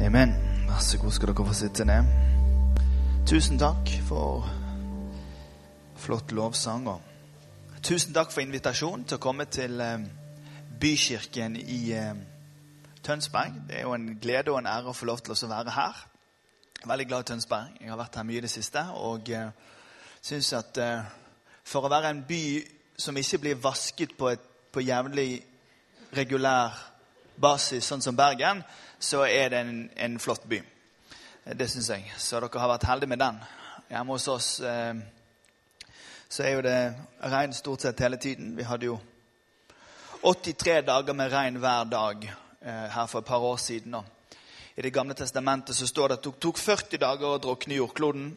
Amen. Vær så god skal dere få sitte ned. Tusen takk for flott lovsang. Tusen takk for invitasjonen til å komme til eh, Bykirken i eh, Tønsberg. Det er jo en glede og en ære å få lov til å være her. Jeg er veldig glad i Tønsberg. Jeg har vært her mye i det siste. Og eh, syns at for å være en by som ikke blir vasket på, på jevnlig, regulær basis, sånn som Bergen, så er det en, en flott by. Det syns jeg. Så dere har vært heldige med den. Hjemme hos oss eh, så er jo det regn stort sett hele tiden. Vi hadde jo 83 dager med regn hver dag eh, her for et par år siden. Og I Det gamle testamentet så står det at det tok 40 dager å drukne jordkloden.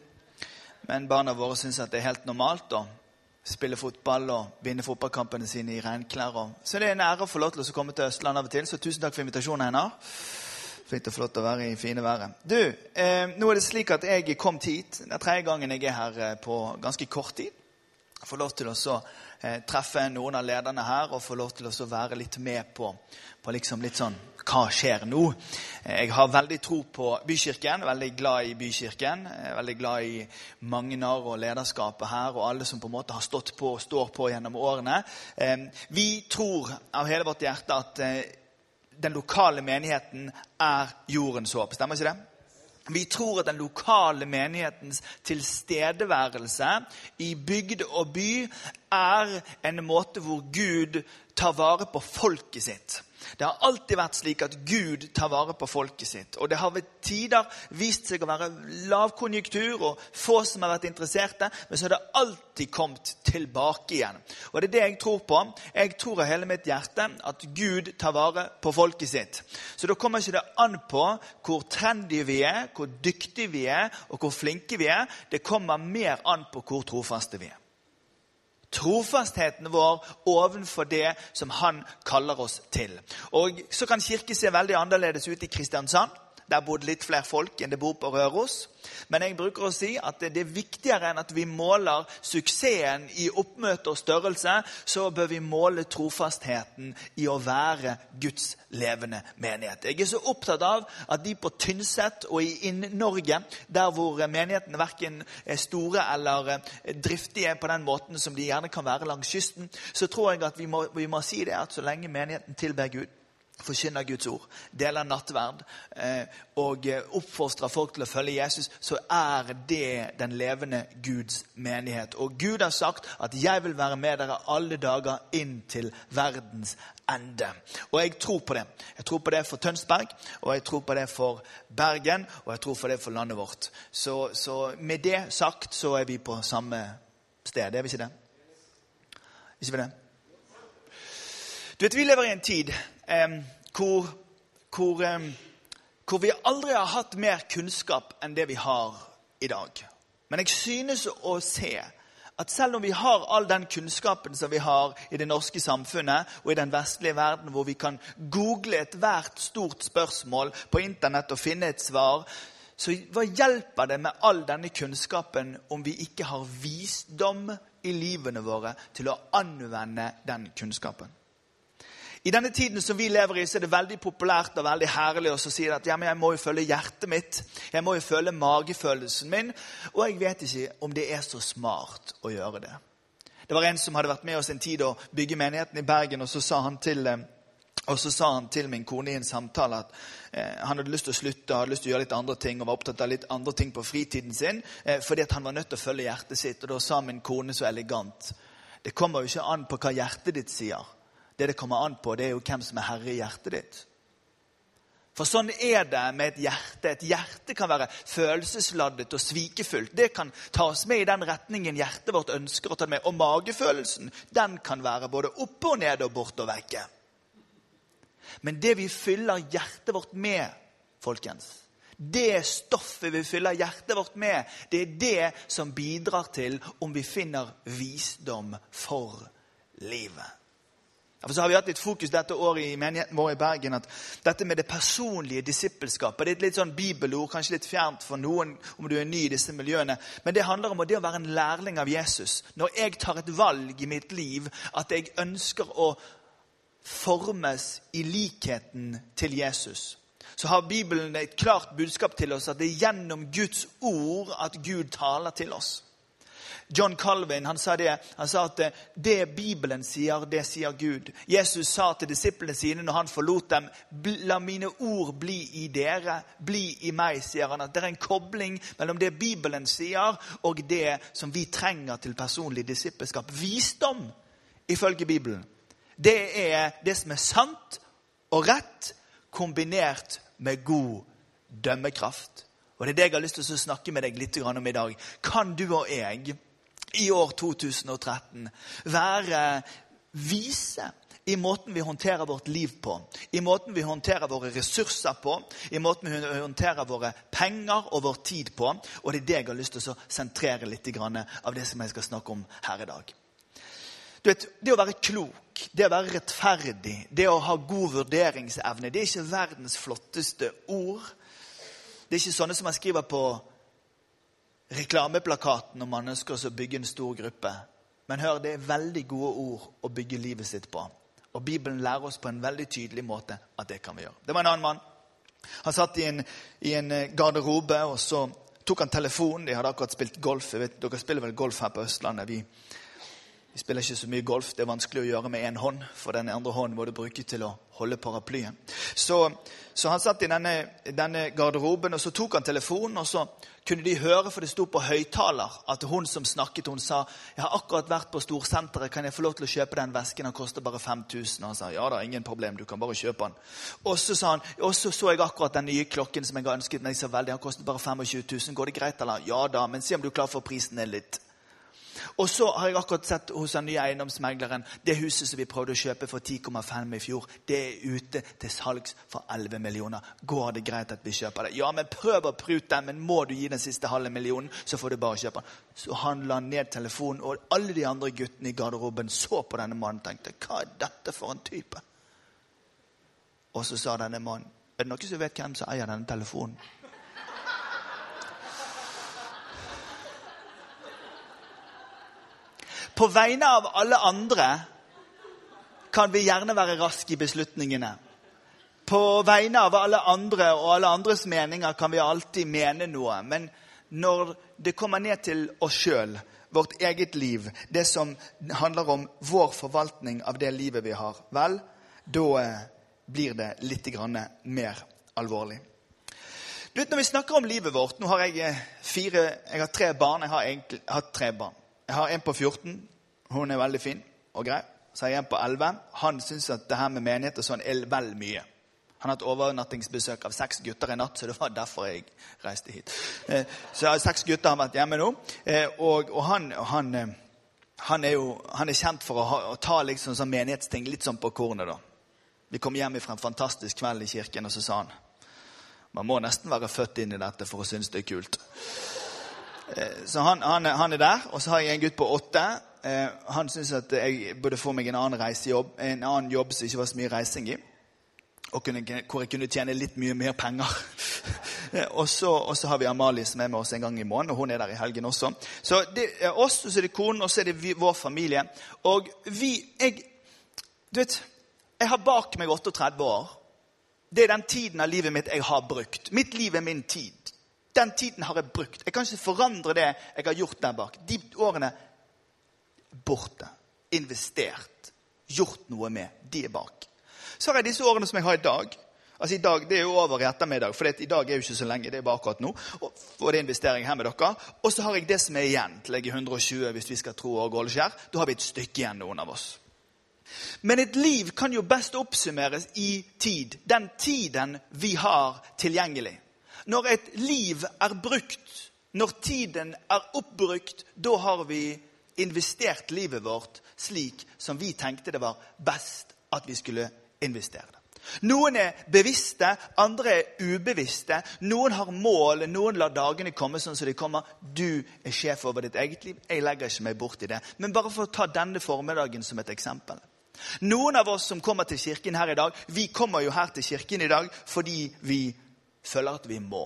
Men barna våre syns at det er helt normalt å spille fotball og vinne fotballkampene sine i regnklær. Så det er en ære å få lov til å komme til Østlandet av og til. Så tusen takk for invitasjonen, Einar. Fint og flott å være i fine været. Du, eh, nå er det slik at jeg kom hit. Det er tredje gangen jeg er her eh, på ganske kort tid. Jeg får lov til å eh, treffe noen av lederne her og få lov til å være litt med på, på liksom litt sånn hva skjer nå? Eh, jeg har veldig tro på Bykirken, veldig glad i Bykirken. Veldig glad i Magnar og lederskapet her og alle som på en måte har stått på og står på gjennom årene. Eh, vi tror av hele vårt hjerte at den lokale menigheten er jordens håp. Stemmer ikke det? Vi tror at den lokale menighetens tilstedeværelse i bygd og by er en måte hvor Gud tar vare på folket sitt. Det har alltid vært slik at Gud tar vare på folket sitt. Og det har ved tider vist seg å være lavkonjunktur og få som har vært interesserte, men så har det alltid kommet tilbake igjen. Og det er det jeg tror på. Jeg tror av hele mitt hjerte at Gud tar vare på folket sitt. Så da kommer ikke det an på hvor trendy vi er, hvor dyktige vi er, og hvor flinke vi er. Det kommer mer an på hvor trofaste vi er trofastheten vår ovenfor det som han kaller oss til. Og Så kan kirke se veldig annerledes ut i Kristiansand. Der bodde litt flere folk enn det bor på Røros. Men jeg bruker å si at det er viktigere enn at vi måler suksessen i oppmøte og størrelse, så bør vi måle trofastheten i å være Guds levende menighet. Jeg er så opptatt av at de på Tynset og i Inn-Norge, der hvor menighetene verken er store eller driftige på den måten som de gjerne kan være langs kysten, så tror jeg at vi må, vi må si det at så lenge menigheten tilber Gud, forkynner Guds ord, deler nattverd eh, og eh, oppfostrer folk til å følge Jesus, så er det den levende Guds menighet. Og Gud har sagt at 'jeg vil være med dere alle dager inn til verdens ende'. Og jeg tror på det. Jeg tror på det for Tønsberg, og jeg tror på det for Bergen, og jeg tror på det for landet vårt. Så, så med det sagt så er vi på samme sted. Er vi ikke det? Ikke vi det? Du vet, Vi lever i en tid eh, hvor, hvor, eh, hvor, vi aldri har hatt mer kunnskap enn det vi har i dag. Men jeg synes å se at selv om vi har all den kunnskapen som vi har i det norske samfunnet og i den vestlige verden, hvor vi kan google ethvert stort spørsmål på internett og finne et svar, så hva hjelper det med all denne kunnskapen om vi ikke har visdom i livene våre til å anvende den kunnskapen? I denne tiden som vi lever i, så er det veldig populært og veldig herlig å si at ja, men jeg må jo følge hjertet mitt. Jeg må jo følge magefølelsen min. Og jeg vet ikke om det er så smart å gjøre det. Det var en som hadde vært med oss en tid å bygge menigheten i Bergen, og så sa han til, eh, sa han til min kone i en samtale at eh, han hadde lyst til å slutte hadde lyst til å gjøre litt andre ting og var opptatt av litt andre ting på fritiden sin eh, fordi han var nødt til å følge hjertet sitt. Og da sa min kone så elegant Det kommer jo ikke an på hva hjertet ditt sier. Det det kommer an på, det er jo hvem som er herre i hjertet ditt. For sånn er det med et hjerte. Et hjerte kan være følelsesladdet og svikefullt. Det kan tas med i den retningen hjertet vårt ønsker å ta med. Og magefølelsen den kan være både oppe og nede og bort og vekke. Men det vi fyller hjertet vårt med, folkens, det stoffet vi fyller hjertet vårt med, det er det som bidrar til om vi finner visdom for livet. For så har vi hatt litt fokus dette året i menigheten vår i Bergen at dette med det personlige disippelskapet det er et litt sånn bibelord, kanskje litt fjernt for noen om du er ny i disse miljøene. Men det handler om det å være en lærling av Jesus. Når jeg tar et valg i mitt liv at jeg ønsker å formes i likheten til Jesus, så har Bibelen et klart budskap til oss at det er gjennom Guds ord at Gud taler til oss. John Calvin han sa, det, han sa at det Bibelen sier, det sier Gud. Jesus sa til disiplene sine når han forlot dem, la mine ord bli i dere, bli i meg, sier han. At det er en kobling mellom det Bibelen sier, og det som vi trenger til personlig disippelskap. Visdom, ifølge Bibelen, det er det som er sant og rett, kombinert med god dømmekraft. Og Det er det jeg har lyst til å snakke med deg litt om i dag. Kan du og jeg i år 2013 være vise i måten vi håndterer vårt liv på, i måten vi håndterer våre ressurser på, i måten vi håndterer våre penger og vår tid på. Og det er det jeg har lyst til å sentrere litt av det som jeg skal snakke om her i dag. Du vet, Det å være klok, det å være rettferdig, det å ha god vurderingsevne, det er ikke verdens flotteste ord. Det er ikke sånne som man skriver på reklameplakaten man ønsker å bygge en stor gruppe. Men hør, det er veldig gode ord å bygge livet sitt på. Og Bibelen lærer oss på en veldig tydelig måte at det kan vi gjøre. Det var en annen mann. Han satt i en, i en eh, garderobe, og så tok han telefonen. De hadde akkurat spilt golf. Vet, dere spiller vel golf her på Østlandet. Vi, vi spiller ikke så mye golf. Det er vanskelig å gjøre med én hånd, for den andre hånden må du bruke til å holde paraplyen. Så, så han satt i denne, denne garderoben, og så tok han telefonen, og så kunne de høre, for det sto på høyttaler, at hun som snakket, hun sa jeg har akkurat vært på storsenteret, kan jeg få lov til å kjøpe den vesken? Den koster bare 5000. Og han sa ja da, ingen problem, du kan bare kjøpe den. Og så sa han og så så jeg akkurat den nye klokken som jeg har ønsket meg så veldig. Den kostet bare 25 000. Går det greit, eller? Ja da, men se om du klarer å få prisen ned litt. Og så har jeg akkurat sett hos den nye eiendomsmegleren det huset som vi prøvde å kjøpe for 10,5 i fjor. Det er ute til salgs for 11 millioner. Går det greit at vi kjøper det? Ja, men prøv å prute den, men må du gi den siste halve millionen, så får du bare kjøpe den. Så han la ned telefonen, og alle de andre guttene i garderoben så på denne mannen og tenkte hva er dette for en type? Og så sa denne mannen er det noen som vet hvem som eier denne telefonen? På vegne av alle andre kan vi gjerne være raske i beslutningene. På vegne av alle andre og alle andres meninger kan vi alltid mene noe. Men når det kommer ned til oss sjøl, vårt eget liv, det som handler om vår forvaltning av det livet vi har, vel, da eh, blir det litt mer alvorlig. Du vet, Når vi snakker om livet vårt Nå har jeg eh, fire, jeg har tre barn. Jeg har egentlig, hatt tre barn. Jeg har en på 14. Hun er veldig fin og grei. Så har jeg en på 11. Han syns at det her med menighet og sånn er vel mye. Han har hatt overnattingsbesøk av seks gutter i natt, så det var derfor jeg reiste hit. Eh, så seks gutter har vært hjemme nå. Eh, og, og han, han, eh, han, er jo han er kjent for å, ha, å ta liksom sånn menighetsting litt sånn på kornet. da. Vi kom hjem fra en fantastisk kveld i kirken, og så sa han man må nesten være født inn i dette for å synes det er kult. Så han, han, han, er der. Og så har jeg en gutt på åtte. Eh, han syns at jeg burde få meg en annen reisejobb, en annen jobb som ikke var så mye reising i. Kunne, hvor jeg kunne tjene litt mye mer penger. og, så, og, så, har vi Amalie som er med oss en gang i måneden, og hun er der i helgen også. Så det er oss, og så er det konen, og så er det vi, vår familie. Og vi jeg, Du vet, jeg har bak meg 38 år. Det er den tiden av livet mitt jeg har brukt. Mitt liv er min tid. Den tiden har jeg brukt. Jeg kan ikke forandre det jeg har gjort der bak. De årene borte. Investert. Gjort noe med. De er bak. Så har jeg disse årene som jeg har i dag. Altså i dag, Det er jo over i ettermiddag, for i dag er jo ikke så lenge. det er bare akkurat nå, og, og det er investering her med dere. Og så har jeg det som er igjen til jeg er 120, hvis vi skal tro Åge Åleskjær. Da har vi et stykke igjen, noen av oss. Men et liv kan jo best oppsummeres i tid. Den tiden vi har tilgjengelig. Når et liv er brukt, når tiden er oppbrukt, da har vi investert livet vårt slik som vi tenkte det var best at vi skulle investere det. Noen er bevisste, andre er ubevisste. Noen har mål, noen lar dagene komme sånn som de kommer. Du er sjef over ditt eget liv. Jeg legger ikke meg bort i det. Men bare for å ta denne formiddagen som et eksempel. Noen av oss som kommer til kirken her i dag, vi kommer jo her til kirken i dag fordi vi føler at vi må.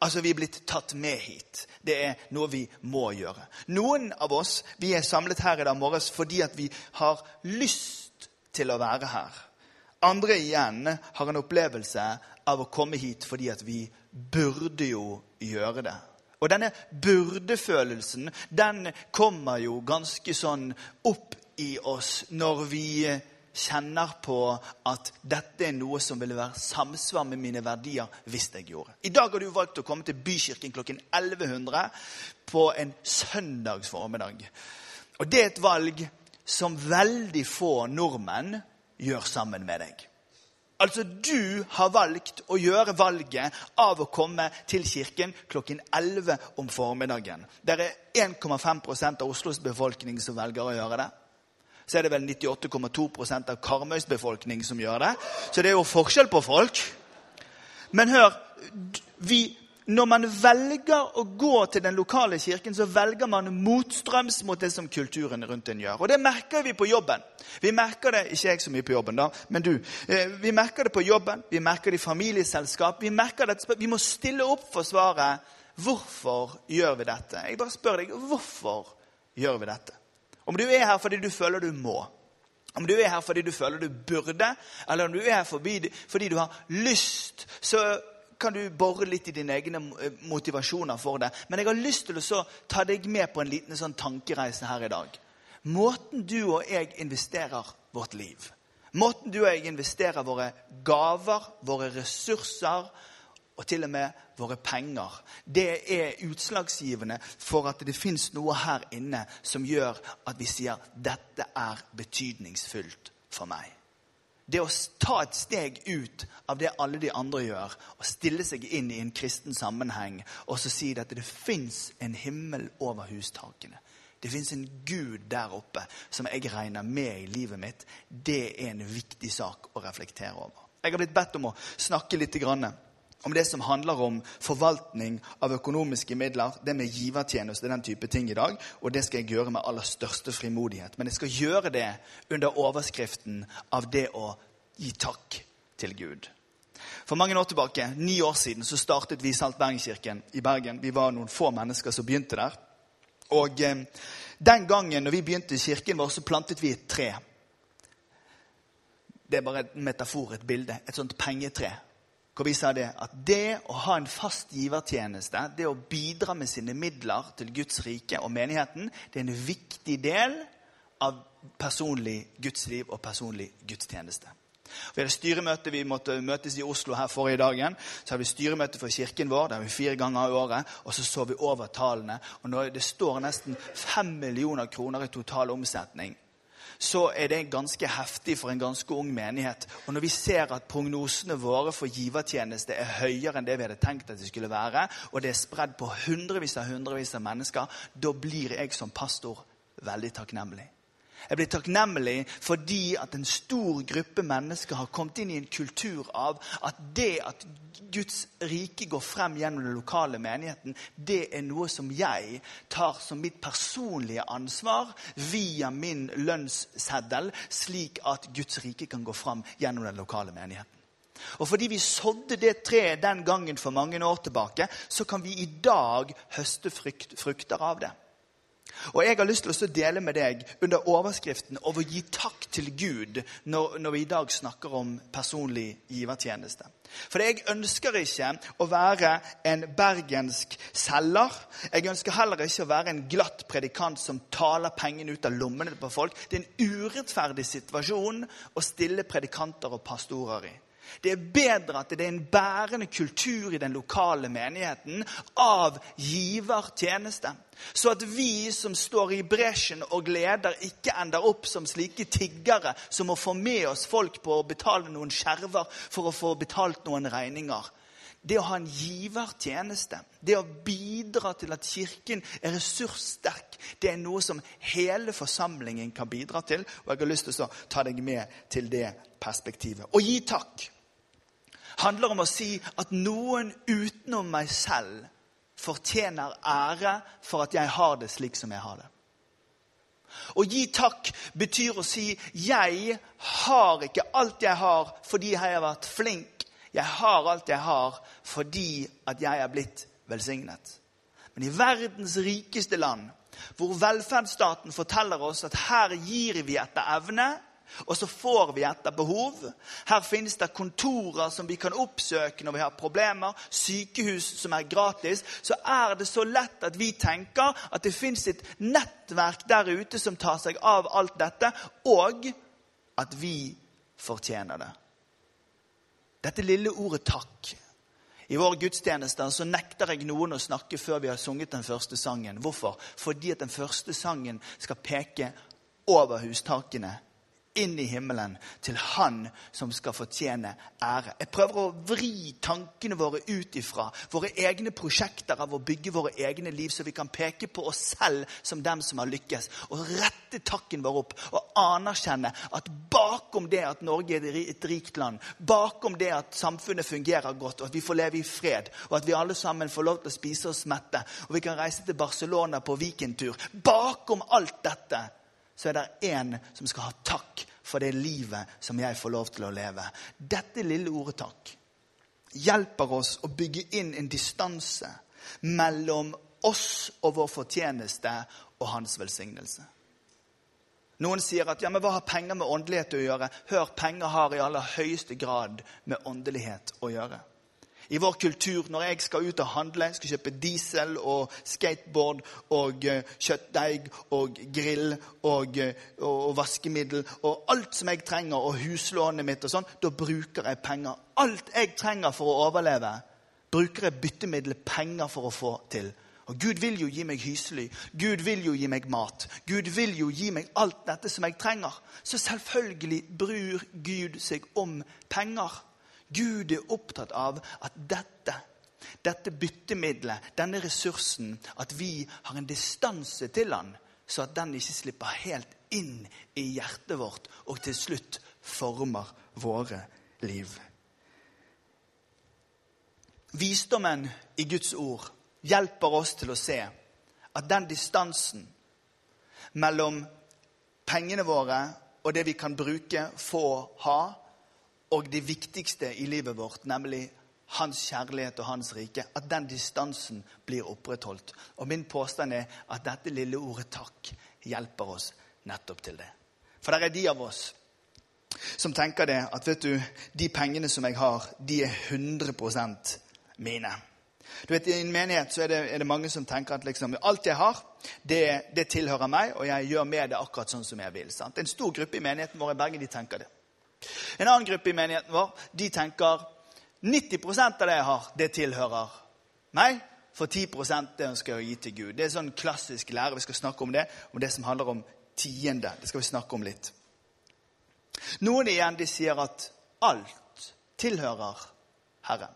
Altså, Vi er blitt tatt med hit. Det er noe vi må gjøre. Noen av oss vi er samlet her i dag morges fordi at vi har lyst til å være her. Andre igjen har en opplevelse av å komme hit fordi at vi burde jo gjøre det. Og denne burdefølelsen den kommer jo ganske sånn opp i oss når vi kjenner på at dette er noe som ville være samsvar med mine verdier hvis jeg gjorde. I dag har du valgt å komme til Bykirken klokken 1100 på en søndags formiddag. Og det er et valg som veldig få nordmenn gjør sammen med deg. Altså, du har valgt å gjøre valget av å komme til kirken klokken 11 om formiddagen. Det er 1,5% av Oslos befolkning som velger å gjøre det. Så er det vel 98,2% av Karmøys befolkning som gjør det. Så det er jo forskjell på folk. Men hør, vi når man velger å gå til den lokale kirken, så velger man motstrøms mot det som kulturen rundt en gjør. Og det merker vi på jobben. Vi merker det, Ikke jeg så mye på jobben, da, men du. Eh, vi merker det på jobben, vi merker det i familieselskap. Vi merker det, vi må stille opp for svaret hvorfor gjør vi dette. Jeg bare spør deg hvorfor gjør vi dette. Om du er her fordi du føler du må. Om du er her fordi du føler du burde, eller om du er her fordi, fordi du har lyst, så kan du bore litt i dine egne eh, motivasjoner for det. Men jeg har lyst til å ta deg med på en liten sånn tankereise her i dag. Måten du og jeg investerer vårt liv, måten du og jeg investerer våre gaver, våre ressurser og til og med våre penger, det er utslagsgivende for at det fins noe her inne som gjør at vi sier dette er betydningsfullt for meg det å ta et steg ut av det alle de andre gjør, og stille seg inn i en kristen sammenheng og så si at det fins en himmel over hustakene. Det fins en Gud der oppe som jeg regner med i livet mitt. Det er en viktig sak å reflektere over. Jeg har blitt bedt om å snakke litt om det som handler om forvaltning av økonomiske midler, det med givertjeneste, den type ting i dag. Og det skal jeg gjøre med aller største frimodighet. Men jeg skal gjøre det under overskriften av det å gi takk til Gud. For mange år tilbake, ni år siden, så startet vi Salt Bergenskirken i Bergen. Vi var noen få mennesker som begynte der. Og eh, den gangen når vi begynte i kirken vår, så plantet vi et tre. Det er bare et metafor, et bilde. Et sånt pengetre hvor vi sa det at det å ha en fast givertjeneste, det å bidra med sine midler til Guds rike og menigheten, det er en viktig del av personlig gudsliv og personlig gudstjeneste. Vi hadde styremøte, vi måtte møtes i Oslo her forrige dagen. Så hadde vi styremøte for kirken vår. det har vi fire ganger i året, Og så så vi over tallene. Og det står nesten fem millioner kroner i total omsetning så er det ganske heftig for en ganske ung menighet. Og når vi ser at prognosene våre for givertjeneste er høyere enn det vi hadde tenkt at det skulle være, og det er spredd på hundrevis av hundrevis av mennesker, da blir jeg som pastor veldig takknemlig. Jeg blir takknemlig fordi at en stor gruppe mennesker har kommet inn i en kultur av at det at Guds rike går frem gjennom den lokale menigheten, det er noe som jeg tar som mitt personlige ansvar via min lønnsseddel, slik at Guds rike kan gå frem gjennom den lokale menigheten. Og fordi vi sådde det treet den gangen for mange år tilbake, så kan vi i dag høste frukter av det. Og Jeg har lyst til å dele med deg under overskriften over 'Å gi takk til Gud' når, når, vi i dag snakker om personlig givertjeneste. For jeg ønsker ikke å være en bergensk selger. Jeg ønsker heller ikke å være en glatt predikant som taler pengene ut av lommene på folk. Det er en urettferdig situasjon å stille predikanter og pastorer i. Det er bedre at det er en bærende kultur i den lokale menigheten av givertjeneste. Så at vi som står i bresjen og leder, ikke ender opp som slike tiggere som må få med oss folk på å betale noen skjerver for å få betalt noen regninger. Det å ha en givertjeneste, det å bidra til at Kirken er ressurssterk, det er noe som hele forsamlingen kan bidra til. Og jeg har lyst til å ta deg med til det perspektivet. Og gi takk handler om å si at noen utenom meg selv fortjener ære for at jeg har det slik som jeg har det. Å gi takk betyr å si 'jeg har ikke alt jeg har fordi jeg har vært flink'. Jeg har alt jeg har fordi at jeg er blitt velsignet. Men i verdens rikeste land, hvor velferdsstaten forteller oss at her gir vi etter evne, Og så får vi etter behov. Her finnes det kontorer som vi kan oppsøke når vi har problemer. Sykehus som er gratis. Så er det så lett at vi tenker at det fins et nettverk der ute som tar seg av alt dette, og at vi fortjener det. Dette lille ordet 'takk' I vår gudstjeneste så nekter jeg noen å snakke før vi har sunget den første sangen. Hvorfor? Fordi at den første sangen skal peke over hustakene inn i himmelen, til Han som skal fortjene ære. Jeg prøver å vri tankene våre ut ifra våre egne prosjekter av å bygge våre egne liv, så vi kan peke på oss selv som dem som har lykkes, og rette takken vår opp og anerkjenne at bakom det at Norge er et rikt land, bakom det at samfunnet fungerer godt, og at vi får leve i fred, og at vi alle sammen får lov til å spise oss mette, og vi kan reise til Barcelona på weekendtur Bakom alt dette så er det én som skal ha takk for det livet som jeg får lov til å leve. Dette lille ordet takk hjelper oss å bygge inn en distanse mellom oss og vår fortjeneste og hans velsignelse. Noen sier at ja, men hva har penger med åndelighet å gjøre? Hør, penger har i aller høyeste grad med åndelighet å gjøre i vår kultur når jeg skal ut og handle, skal kjøpe diesel og skateboard og uh, kjøttdeig og grill og, uh, og, vaskemiddel og alt som jeg trenger, og huslånet mitt og sånn, da bruker jeg penger. Alt jeg trenger for å overleve, bruker jeg byttemiddelet penger for å få til. Og Gud vil jo gi meg hyselig. Gud vil jo gi meg mat. Gud vil jo gi meg alt dette som jeg trenger. Så selvfølgelig bryr Gud seg om penger. Gud er opptatt av at dette, dette byttemiddelet, denne ressursen, at vi har en distanse til han, så at den ikke slipper helt inn i hjertet vårt og til slutt former våre liv. Visdommen i Guds ord hjelper oss til å se at den distansen mellom pengene våre og det vi kan bruke, få, ha, og det viktigste i livet vårt, nemlig hans kjærlighet og hans rike, at den distansen blir opprettholdt. Og min påstand er at dette lille ordet 'takk' hjelper oss nettopp til det. For det er de av oss som tenker det at vet du, de pengene som jeg har, de er 100% mine. Du vet, I en menighet så er det, er det mange som tenker at liksom, alt jeg har, det, det, tilhører meg, og jeg gjør med det akkurat sånn som jeg vil. Sant? En stor gruppe i menigheten vår i Bergen de tenker det. En annen gruppe i menigheten vår de tenker 90% av det jeg har, det tilhører meg. For 10 det ønsker jeg å gi til Gud. Det er sånn klassisk lære. Vi skal snakke om det, om det som handler om tiende. Det skal vi snakke om litt. Noen igjen de sier at alt tilhører Herren.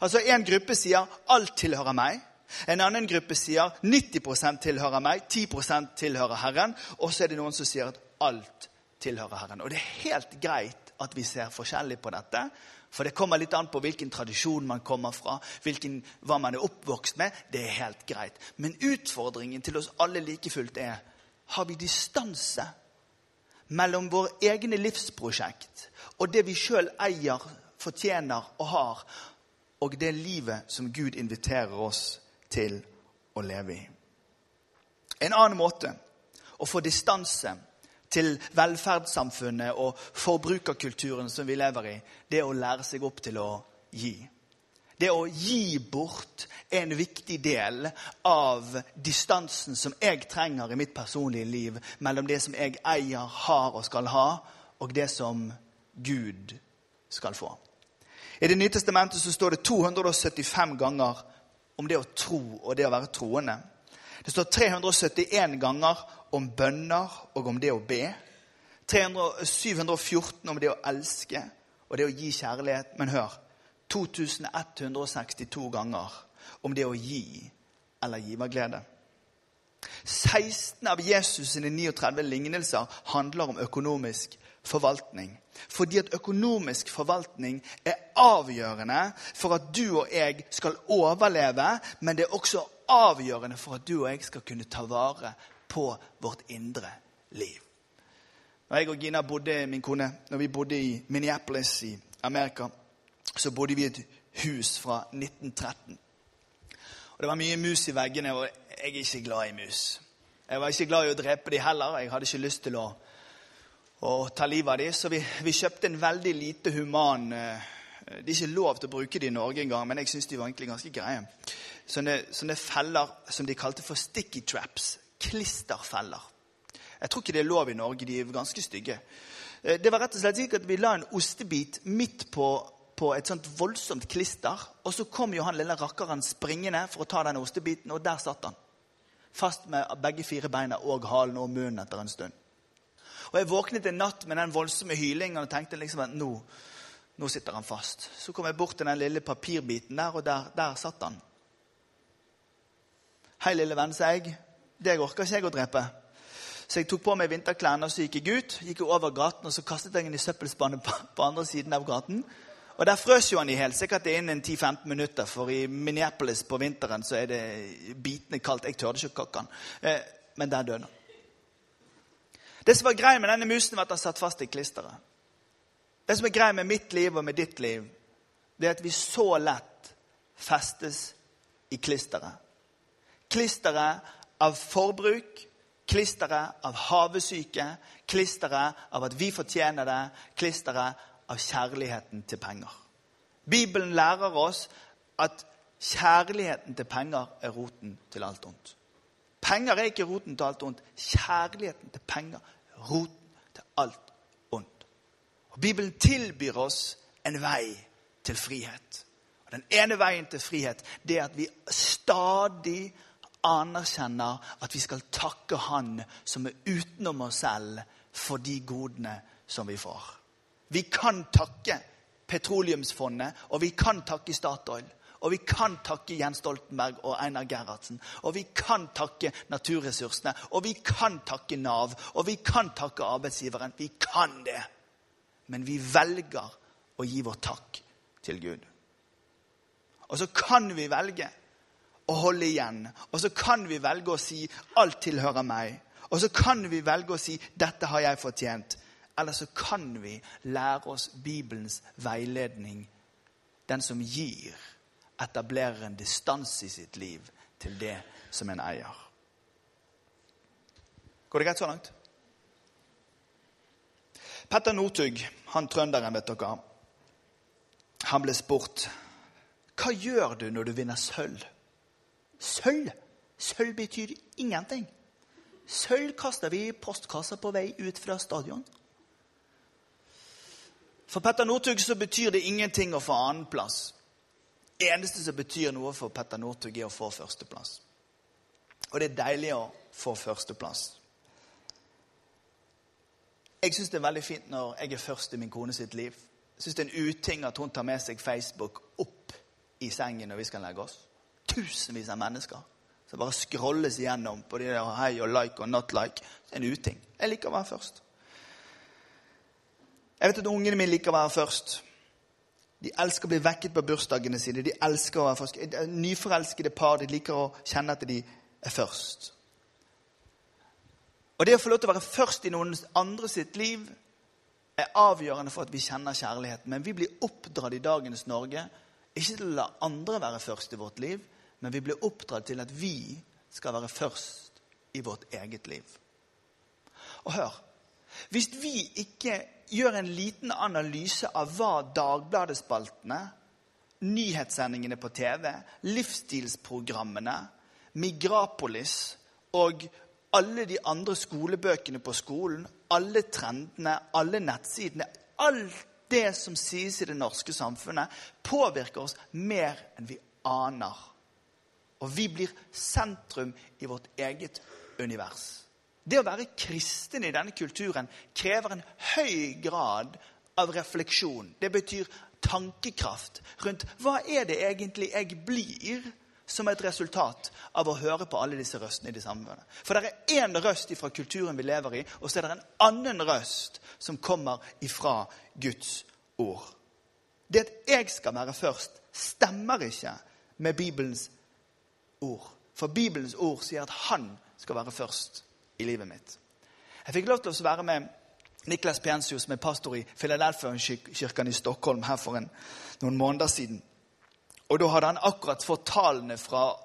Altså En gruppe sier alt tilhører meg. En annen gruppe sier 90% tilhører meg, 10% tilhører Herren. Og så er det noen som sier at alt tilhører Herren. Og det er helt greit at vi ser forskjellig på dette. For det kommer litt an på hvilken tradisjon man kommer fra, hvilken, hva man er oppvokst med. Det er helt greit. Men utfordringen til oss alle like fullt er har vi distanse mellom våre egne livsprosjekt og det vi sjøl eier, fortjener og har, og det livet som Gud inviterer oss til å leve i. En annen måte å få distanse til velferdssamfunnet og forbrukerkulturen som vi lever i, det å lære seg opp til å gi. Det å gi bort er en viktig del av distansen som jeg trenger i mitt personlige liv mellom det som jeg eier, har og skal ha, og det som Gud skal få. I Det nye testamentet så står det 275 ganger om det å tro og det å være troende. Det står 371 ganger om bønner og om det å be. 300, 714 om det å elske og det å gi kjærlighet. Men hør 2162 ganger om det å gi eller giverglede. 16 av Jesus' sine 39 lignelser handler om økonomisk forvaltning. Fordi at økonomisk forvaltning er avgjørende for at du og jeg skal overleve, men det er også avgjørende for at du og jeg skal kunne ta vare på vårt indre liv. Når jeg og Gina bodde, min kone, når vi bodde i Minneapolis i Amerika, så bodde vi i et hus fra 1913. Og Det var mye mus i veggene, og jeg er ikke glad i mus. Jeg var ikke glad i å drepe dem heller. Jeg hadde ikke lyst til å, å ta livet av dem. Så vi, vi, kjøpte en veldig lite human eh, Det er ikke lov til å bruke dem i Norge engang, men jeg syns de var egentlig ganske greie. Sånne, sånne feller som de kalte for sticky traps. Klisterfeller. Jeg tror ikke det er lov i Norge. De er ganske stygge. Eh, det var rett og slett slik at Vi la en ostebit midt på, på et sånt voldsomt klister. Og så kom jo han lille rakkeren springende for å ta den ostebiten, og der satt han. Fast med begge fire beina og halen og munnen etter en stund. Og Jeg våknet en natt med den voldsomme hylingen og tenkte liksom at nå, nå sitter han fast. Så kom jeg bort til den lille papirbiten der, og der, der satt han. Hei, lille venn, sa jeg. Deg orker ikke jeg å drepe. Så jeg tok på meg vinterklærne og så gikk jeg ut. Gikk jeg over gaten, og så kastet jeg den i søppelspannet på, på andre siden av gaten. Og Der frøs jo han i hjel. Sikkert innen 10-15 minutter, for i Minneapolis på vinteren så er det bitende kaldt. Jeg tørde ikke å kakke han. Eh, men der døde han. Det som var greia med denne musen, var at han satt fast i klisteret. Det som er greia med mitt liv og med ditt liv, det er at vi så lett festes i klisteret. Klisteret av forbruk, klisteret av havesyke, klisteret av at vi fortjener det, klisteret av kjærligheten til penger. Bibelen lærer oss at kjærligheten til penger er roten til alt ondt. Penger er ikke roten til alt ondt. Kjærligheten til penger er roten til alt ondt. Og Bibelen tilbyr oss en vei til frihet. Og Den ene veien til frihet det er at vi stadig anerkjenner at vi skal takke Han som er utenom oss selv, for de godene som vi får. Vi kan takke Petroleumsfondet, og vi kan takke Statoil. Og vi kan takke Jens Stoltenberg og Einar Gerhardsen. Og vi kan takke naturressursene. Og vi kan takke Nav. Og vi kan takke arbeidsgiveren. Vi kan det. Men vi velger å gi vår takk til Gud. Og så kan vi velge å holde igjen. Og så kan vi velge å si 'alt tilhører meg'. Og så kan vi velge å si 'dette har jeg fortjent'. Eller så kan vi lære oss Bibelens veiledning. Den som gir etablerer en distanse i sitt liv til det som en eier. Går det greit så langt? Petter Northug, han trønderen, vet dere, han ble spurt hva gjør du når du vinner sølv. Sølv? Sølv betyr ingenting. Sølv kaster vi i postkassa på vei ut fra stadion. For Petter Northug så betyr det ingenting å få annenplass eneste som betyr noe for Petter Northug, er å få førsteplass. Og det er deilig å få førsteplass. Jeg syns det er veldig fint når jeg er først i min kone sitt liv. Jeg syns det er en uting at hun tar med seg Facebook opp i sengen når vi skal legge oss. Tusenvis av mennesker som bare scrolles igjennom på de der hei og like og not like. Det er en uting. Jeg liker å være først. Jeg vet at ungene mine liker å være først. De elsker å bli vekket på bursdagene sine. De elsker å være først. Nyforelskede par de liker å kjenne at de er først. Og Det å få lov til å være først i noen andre sitt liv er avgjørende for at vi kjenner kjærligheten. Men vi blir oppdratt i dagens Norge ikke til å la andre være først i vårt liv, men vi blir oppdratt til at vi skal være først i vårt eget liv. Og hør Hvis vi ikke gjør en liten analyse av hva Dagbladespaltene, nyhetssendingene på TV, livsstilsprogrammene, Migrapolis og alle de andre skolebøkene på skolen, alle trendene, alle nettsidene Alt det som sies i det norske samfunnet, påvirker oss mer enn vi aner. Og vi blir sentrum i vårt eget univers. Det å være kristen i denne kulturen krever en høy grad av refleksjon. Det betyr tankekraft rundt hva er det egentlig jeg blir som et resultat av å høre på alle disse røstene i det samfunnet. For det er én røst fra kulturen vi lever i, og så er det en annen røst som kommer ifra Guds ord. Det at jeg skal være først, stemmer ikke med Bibelens ord. For Bibelens ord sier at han skal være først i livet mitt. Jeg fikk lov til å være med Niklas Piensius, som er pastor i Philadelphia-kirken i Stockholm her for en, noen måneder siden. Og Da hadde han akkurat fått tallene fra,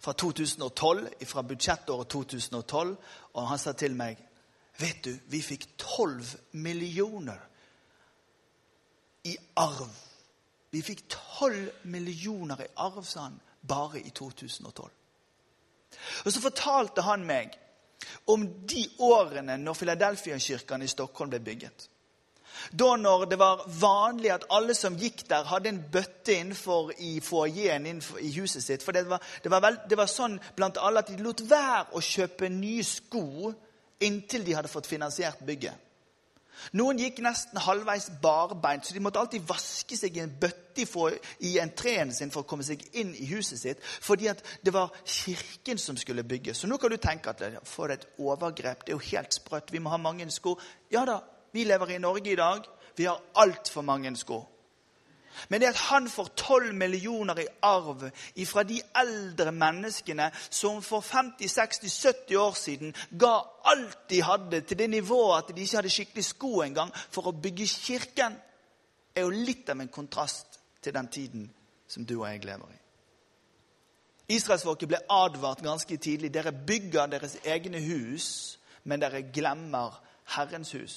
fra 2012, fra budsjettåret 2012, og han sa til meg Vet du, vi fikk 12 millioner i arv. Vi fikk 12 millioner i arv, sa han, bare i 2012. Og Så fortalte han meg om de årene når Filadelfia-kirken i Stockholm ble bygget. Da når det var vanlig at alle som gikk der, hadde en bøtte innenfor i foajeen i huset sitt. For det var, det, var vel, det var, sånn blant alle at de lot være å kjøpe nye sko inntil de hadde fått finansiert bygget. Noen gikk nesten halvveis barbeint, så de måtte alltid vaske seg i en bøtte i entreen sin for å komme seg inn i huset sitt, fordi at det var kirken som skulle bygges. Så nå kan du tenke at for et overgrep, det er jo helt sprøtt, vi må ha mange sko. Ja da, vi lever i Norge i dag. Vi har altfor mange sko. Men det at han får 12 millioner i arv fra de eldre menneskene som for 50-60-70 år siden ga alt de hadde, til det nivået at de ikke hadde skikkelig sko engang, for å bygge kirken, er jo litt av en kontrast til den tiden som du og jeg lever i. Israelsfolket ble advart ganske tidlig. Dere bygger deres egne hus, men dere glemmer Herrens hus.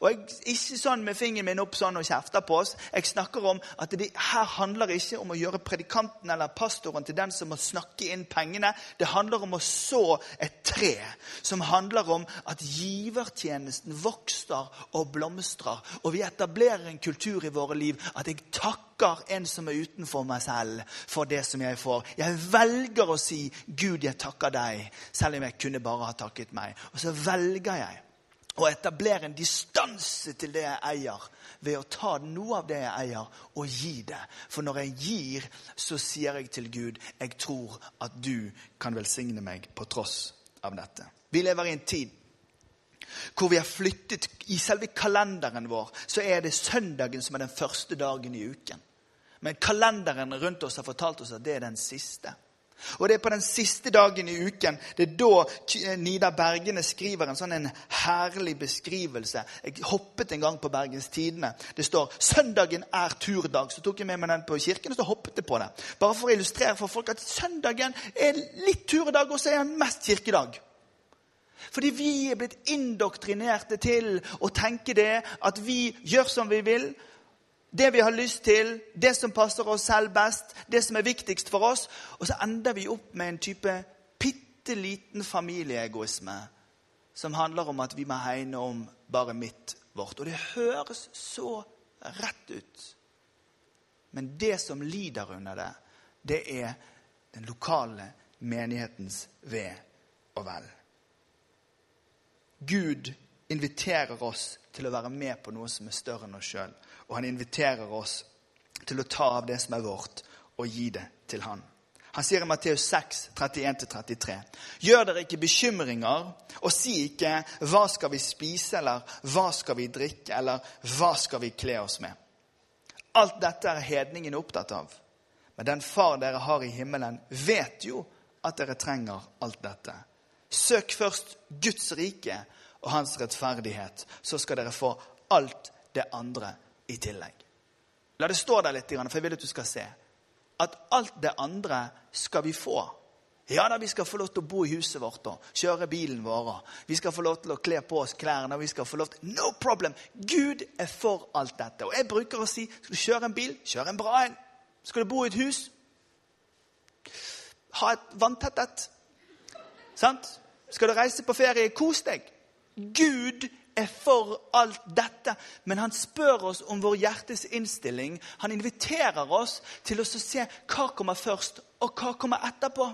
Og jeg, Ikke sånn med fingeren min opp sånn og kjefter på oss. Jeg snakker om at det her handler ikke om å gjøre predikanten eller pastoren til den som må snakke inn pengene. Det handler om å så et tre som handler om at givertjenesten vokser og blomstrer. Og vi etablerer en kultur i våre liv at jeg takker en som er utenfor meg selv, for det som jeg får. Jeg velger å si 'Gud, jeg takker deg', selv om jeg kunne bare ha takket meg. Og så velger jeg å etablere en distanse til det jeg eier, ved å ta noe av det jeg eier, og gi det. For når jeg gir, så sier jeg til Gud jeg tror at du kan velsigne meg på tross av dette. Vi lever i en tid hvor vi har flyttet I selve kalenderen vår så er det søndagen som er den første dagen i uken. Men kalenderen rundt oss har fortalt oss at det er den siste. Og Det er på den siste dagen i uken det er da Nida Bergene skriver en sånn en herlig beskrivelse. Jeg hoppet en gang på Bergens Tidende. Det står 'Søndagen er turdag'. Så tok jeg med meg den på kirken og så hoppet jeg på det. Bare for å illustrere for folk at søndagen er litt turdag, og så er den mest kirkedag. Fordi vi er blitt indoktrinerte til å tenke det, at vi gjør som vi vil, det vi har lyst til, det som passer oss selv best, det som er viktigst for oss. Og så ender vi opp med en type bitte liten familieegoisme som handler om at vi må hegne om bare mitt, vårt. Og det høres så rett ut. Men det som lider under det, det er den lokale menighetens ve og vel. Gud inviterer oss til å være med på noe som er større enn oss sjøl. Og han inviterer oss til å ta av det som er vårt, og gi det til han. Han sier i Matteus 6, 31-33.: Gjør dere ikke bekymringer, og si ikke 'Hva skal vi spise?' eller 'Hva skal vi drikke?' eller 'Hva skal vi kle oss med?' Alt dette er hedningen opptatt av. Men den far dere har i himmelen, vet jo at dere trenger alt dette. Søk først Guds rike og hans rettferdighet, så skal dere få alt det andre i tillegg. La det stå der litt, for jeg vil at du skal se at alt det andre skal vi få. Ja da, vi skal få lov til å bo i huset vårt og kjøre bilen vår. Vi skal få lov til å kle på oss klærne. vi skal få lov til... No problem! Gud er for alt dette. Og jeg bruker å si skal du kjøre en bil, kjør en bra en. Skal du bo i et hus, ha et vanntett et. Sant? Skal du reise på ferie, kos deg. Gud er for alt dette, men han spør oss om vår hjertes innstilling. Han inviterer oss til å se hva kommer først, og hva kommer etterpå.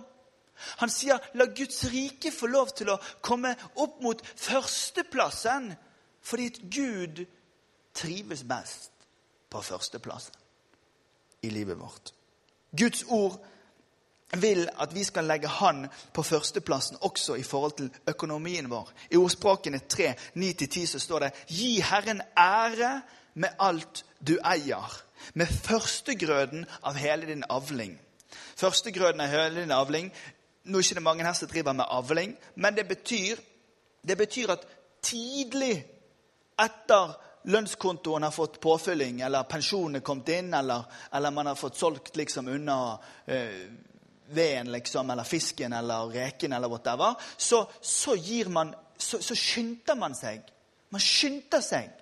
Han sier la Guds rike få lov til å komme opp mot førsteplassen, fordi Gud trives best på førsteplassen i livet vårt. Guds ord vil at vi skal legge Han på førsteplassen også i forhold til økonomien vår. I ordspråkene 3, 9-10 så står det Gi Herren ære med alt du eier, med førstegrøden av hele din avling. Førstegrøden av hele din avling Nå er det ikke mange her som driver med avling, men det betyr, det betyr at tidlig etter lønnskontoen har fått påfylling, eller pensjonen er kommet inn, eller, eller man har fått solgt liksom unna eh, veden liksom, eller fisken eller reken eller whatever, så, så man så, så skynder man seg. Man skynder seg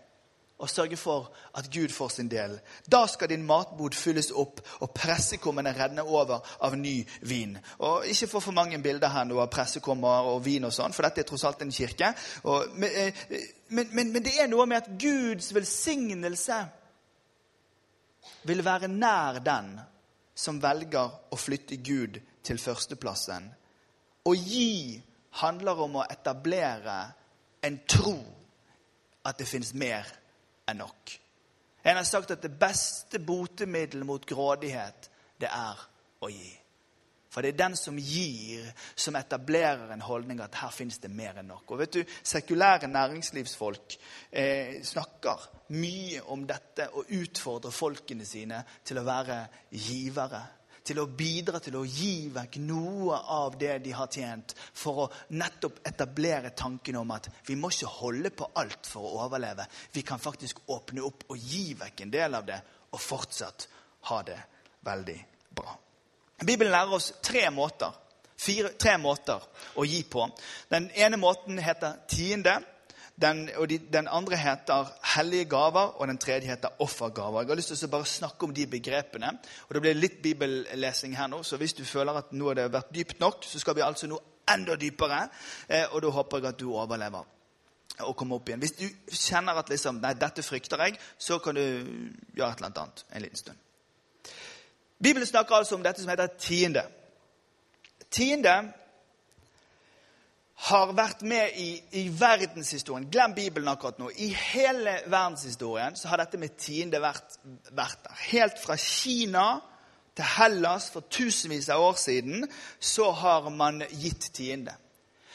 og sørge for at Gud får sin del. Da skal din matbod fylles opp og pressekommene renne over av ny vin. Og Ikke få for mange bilder her nå av pressekummer og vin, og sånn, for dette er tross alt en kirke. Og, eh, men, men, men det er noe med at Guds velsignelse vil være nær den som velger å flytte Gud til førsteplassen. Å gi handler om å etablere en tro at det finnes mer enn nok. En har sagt at det beste botemiddelet mot grådighet, det er å gi. For det er den som gir, som etablerer en holdning at her finnes det mer enn nok. Og vet du, Sekulære næringslivsfolk eh, snakker mye om dette og utfordrer folkene sine til å være givere til å bidra til å gi vekk noe av det de har tjent, for å nettopp etablere tanken om at vi må ikke holde på alt for å overleve. Vi kan faktisk åpne opp og gi vekk en del av det, og fortsatt ha det veldig bra. Bibelen lærer oss tre måter, fire, tre måter å gi på. Den ene måten heter tiende. Den, og de, den andre heter hellige gaver, og den tredje heter offergaver. Jeg har lyst til å bare snakke om de begrepene. og Det blir litt bibellesing her nå, så hvis du føler at nå har det vært dypt nok, så skal vi altså nå enda dypere. Eh, og da håper jeg at du overlever og kommer opp igjen. Hvis du kjenner at liksom, nei, dette frykter jeg, så kan du gjøre et eller annet en liten stund. Bibelen snakker altså om dette som heter tiende. Tiende har vært med i, i, verdenshistorien. Glem Bibelen akkurat nå. I hele verdenshistorien så har dette med tiende vært, vært der. Helt fra Kina til Hellas for tusenvis av år siden så har man gitt tiende.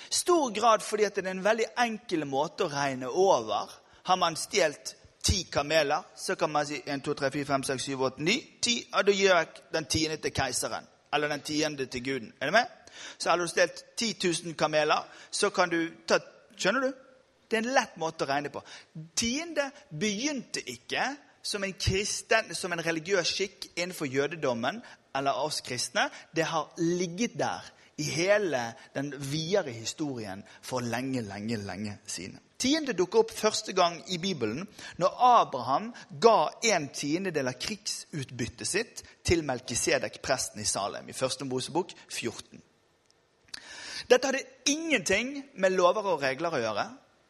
Stor grad fordi at det er en veldig enkel måte å regne over. Har man stjålet ti kameler, så kan man si 1, 2, 3, 4, 5, 6, 7, 8, 9 10, og Da gir jeg den tiende til keiseren. Eller den tiende til guden. Er du med? Så har du stelt 10 000 kameler, så kan du ta Skjønner du? Det er en lett måte å regne på. Tiende begynte ikke som en, kristen, som en religiøs skikk innenfor jødedommen eller oss kristne. Det har ligget der i hele den videre historien for lenge, lenge, lenge siden. Tiende dukker opp første gang i Bibelen når Abraham ga en tiendedel av krigsutbyttet sitt til Melkisedek, presten i Salem, i første Mosebok 14. Dette hadde ingenting med lover og regler å gjøre.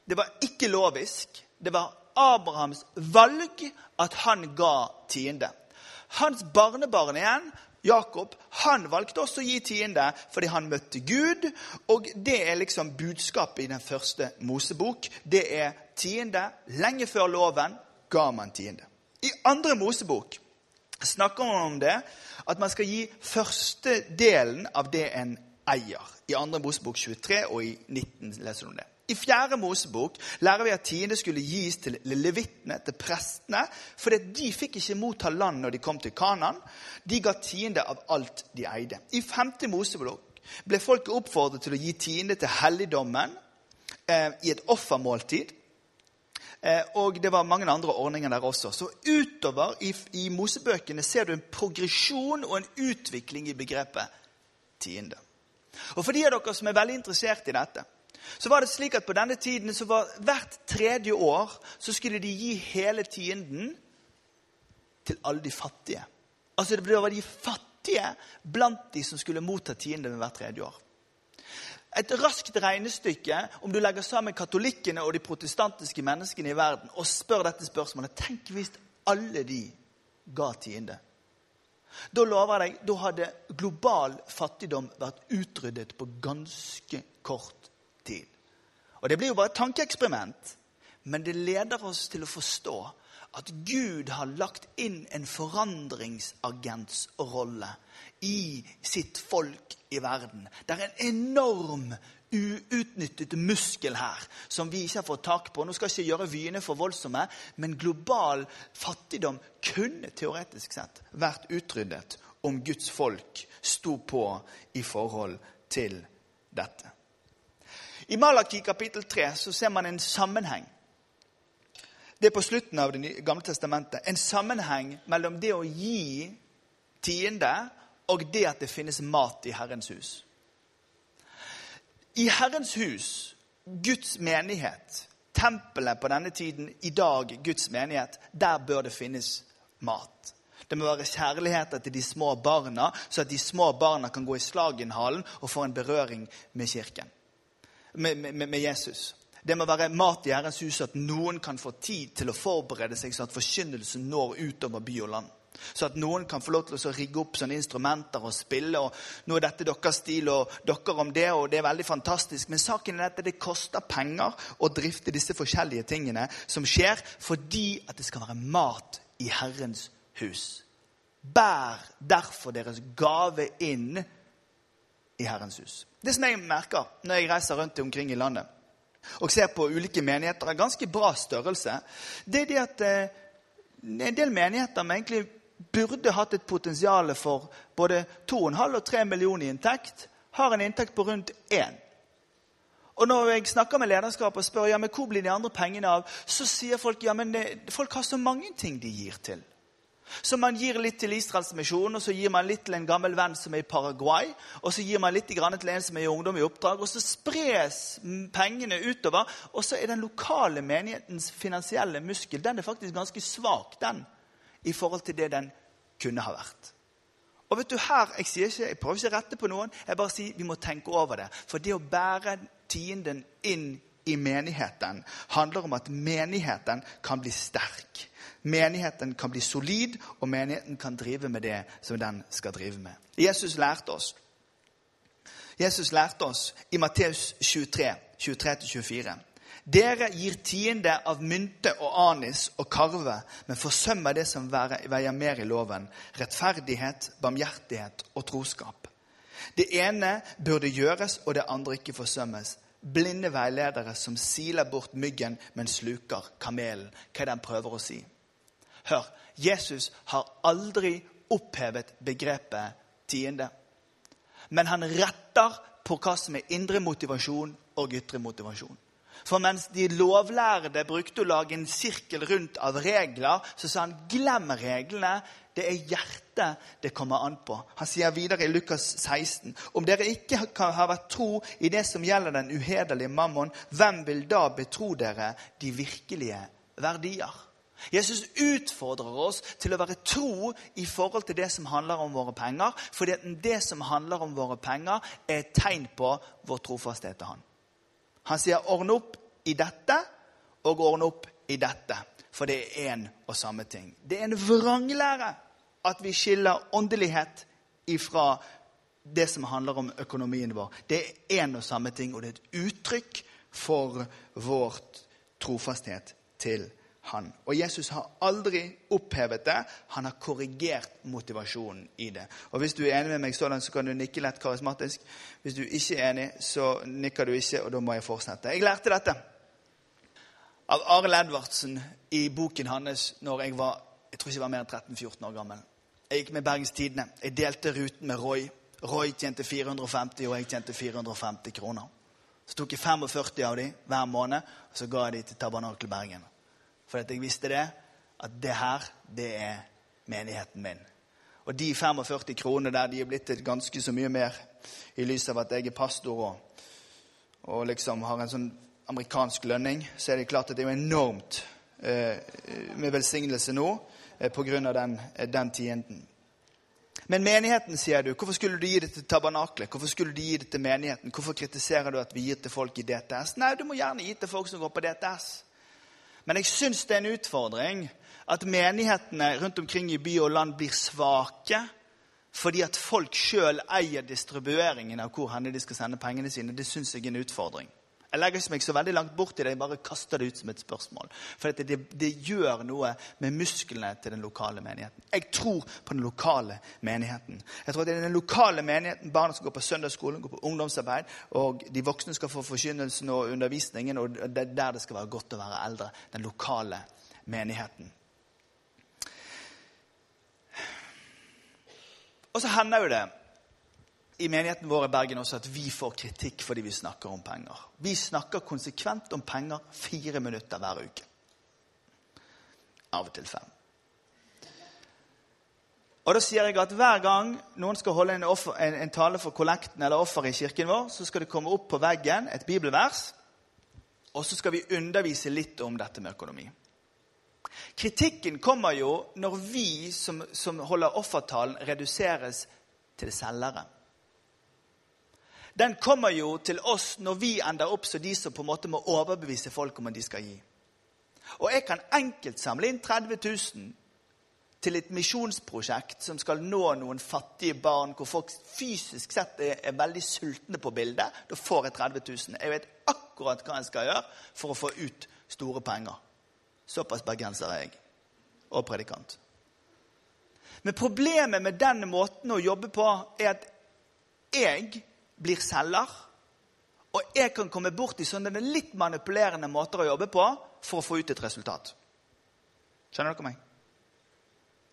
Det var ikke lovisk. Det var Abrahams valg at han ga tiende. Hans barnebarn igjen, Jakob, han valgte også å gi tiende fordi han møtte Gud. Og det er liksom budskapet i den første Mosebok. Det er tiende. Lenge før loven ga man tiende. I andre Mosebok snakker man om det at man skal gi første delen av det en eier. I andre Mosebok 23 og i 19 leser du om det. I fjerde Mosebok lærer vi at tiende skulle gis til levittene, til prestene, fordi de fikk ikke motta land når de kom til Kanan. De ga tiende av alt de eide. I femte Mosebok ble folket oppfordret til å gi tiende til helligdommen eh, i et offermåltid. Eh, og det var mange andre ordninger der også. Så utover i, i Mosebøkene ser du en progresjon og en utvikling i begrepet tiende. Og For de av dere som er veldig interessert i dette, så var det slik at på denne tiden så var hvert tredje år så skulle de gi hele tienden til alle de fattige. Altså det var de fattige blant de som skulle motta tienden hvert tredje år. Et raskt regnestykke om du legger sammen katolikkene og de protestantiske menneskene i verden og spør dette spørsmålet Tenk hvis alle de ga tiende. Da lover jeg deg, da hadde global fattigdom vært utryddet på ganske kort tid. Og Det blir jo bare et tankeeksperiment, men det leder oss til å forstå at Gud har lagt inn en forandringsagentsrolle i sitt folk i verden. Det er en enorm uutnyttet muskel her som vi ikke har fått tak på. Nå skal jeg ikke gjøre vyene for voldsomme, men global fattigdom kunne teoretisk sett vært utryddet om Guds folk sto på i forhold til dette. I Malaki kapittel 3 så ser man en sammenheng. Det er på slutten av Det gamle testamentet. En sammenheng mellom det å gi tiende og det at det finnes mat i Herrens hus. I Herrens hus Guds menighet, tempelet på denne tiden, i dag Guds menighet, der bør det finnes mat. Det må være kjærligheter til de små barna, så at de små barna kan gå i Slagenhallen og få en berøring med kirken, med, med, med Jesus. Det må være mat i Herrens hus, at noen kan få tid til å forberede seg, så at forkynnelsen når utover by og land. Så at noen kan få lov til å rigge opp sånne instrumenter og spille. og Nå er dette deres stil, og dere om det, og det er veldig fantastisk. Men saken er at det koster penger å drifte disse forskjellige tingene som skjer, fordi at det skal være mat i Herrens hus. Bær derfor deres gave inn i Herrens hus. Det som jeg merker når jeg reiser rundt omkring i landet og ser på ulike menigheter av ganske bra størrelse, det er det at eh, en del menigheter med egentlig burde hatt et potensial for både 2,5 og 3 millioner i inntekt, har en inntekt på rundt 1. Og når jeg snakker med lederskap og spør ja, men hvor blir de andre pengene av, så sier folk ja, men folk har så mange ting de gir til. Så man gir litt til Israels misjon, og så gir man litt til en gammel venn som er i Paraguay, og så gir man litt til en som er i ungdom i oppdrag, og så spres pengene utover. Og så er den lokale menighetens finansielle muskel den er faktisk ganske svak den, i forhold til det den kunne ha vært. Og vet du her, Jeg ikke, jeg prøver ikke å rette på noen, jeg bare sier vi må tenke over det. For det å bære tienden inn i menigheten handler om at menigheten kan bli sterk. Menigheten kan bli solid, og menigheten kan drive med det som den skal drive med. Jesus lærte oss Jesus lærte oss i Matteus 23, 23-24. Dere gir tiende av mynte og anis og karve, men forsømmer det som veier mer i loven. Rettferdighet, barmhjertighet og troskap. Det ene burde gjøres, og det andre ikke forsømmes. Blinde veiledere som siler bort myggen, men sluker kamelen. Hva er det han prøver å si? Hør, Jesus har aldri opphevet begrepet tiende. Men han retter på hva som er indre motivasjon og ytre motivasjon. For mens de lovlærde brukte å lage en sirkel rundt av regler, så sa han glem reglene. Det er hjertet det kommer an på. Han sier videre i Lukas 16.: Om dere ikke kan ha vært tro i det som gjelder den uhederlige mammon, hvem vil da betro dere de virkelige verdier? Jesus utfordrer oss til å være tro i forhold til det som handler om våre penger. Fordi det som handler om våre penger, er et tegn på vår trofasthet til Han. Han sier 'ordne opp i dette' og 'ordne opp i dette'. For det er én og samme ting. Det er en vranglære at vi skiller åndelighet ifra det som handler om økonomien vår. Det er én og samme ting, og det er et uttrykk for vårt trofasthet til Gud han. Og Jesus har aldri opphevet det. Han har korrigert motivasjonen i det. Og Hvis du er enig med meg sånn, så kan du nikke lett karismatisk. Hvis du ikke er enig, så nikker du ikke, og da må jeg fortsette. Jeg lærte dette av Arild Edvardsen i boken hans når jeg var jeg tror ikke jeg var mer enn 13-14 år gammel. Jeg gikk med Bergens Tidende. Jeg delte ruten med Roy. Roy tjente 450, og jeg tjente 450 kroner. Så tok jeg 45 av dem hver måned, og så ga jeg dem til Tabernakel Bergen. For at jeg visste det, at det her, det er menigheten min. Og de 45 kronene der de er blitt til ganske så mye mer i lys av at jeg er pastor og, og liksom har en sånn amerikansk lønning, så er det klart at det er jo enormt eh, med velsignelse nå eh, pga. den, den tienden. Men menigheten, sier du. Hvorfor skulle du gi det til tabernaklet? Hvorfor skulle du gi det til menigheten? Hvorfor kritiserer du at vi gir til folk i DTS? Nei, du må gjerne gi til folk som går på DTS. Men jeg syns det er en utfordring at menighetene rundt omkring i by og land blir svake fordi at folk sjøl eier distribueringen av hvor de skal sende pengene sine. Det syns jeg er en utfordring. Jeg legger ikke meg så veldig langt bort i det, jeg bare kaster det ut som et spørsmål. For det, det, gjør noe med musklene til den lokale menigheten. Jeg tror på den lokale menigheten. Jeg tror at det er den lokale menigheten barna skal gå på søndagsskolen, gå på ungdomsarbeid, og de voksne skal få forkynnelsen og undervisningen, og det er der det skal være godt å være eldre. Den lokale menigheten. Og så hender jo det i menigheten vår i Bergen også at vi får kritikk fordi vi snakker om penger. Vi snakker konsekvent om penger fire minutter hver uke. Av og til fem. Og da sier jeg at Hver gang noen skal holde en, offer, en, en tale for kollekten eller offeret i kirken vår, så skal det komme opp på veggen et bibelvers. og så skal vi undervise litt om dette med økonomi. Kritikken kommer jo når vi som, som holder offertalen, reduseres til selgere. Den kommer jo til oss når vi ender opp som de som på en måte må overbevise folk om at de skal gi. Og jeg kan enkelt samle inn 30 000 til et misjonsprosjekt som skal nå noen fattige barn, hvor folk fysisk sett er, er veldig sultne på bildet. Da får jeg 30 000. Jeg vet akkurat hva jeg skal gjøre for å få ut store penger. Såpass bergenser er jeg. Og predikant. Men problemet med den måten å jobbe på er at jeg blir selger. Og jeg kan komme bort i sånne litt manipulerende måter å jobbe på for å få ut et resultat. Skjønner dere meg?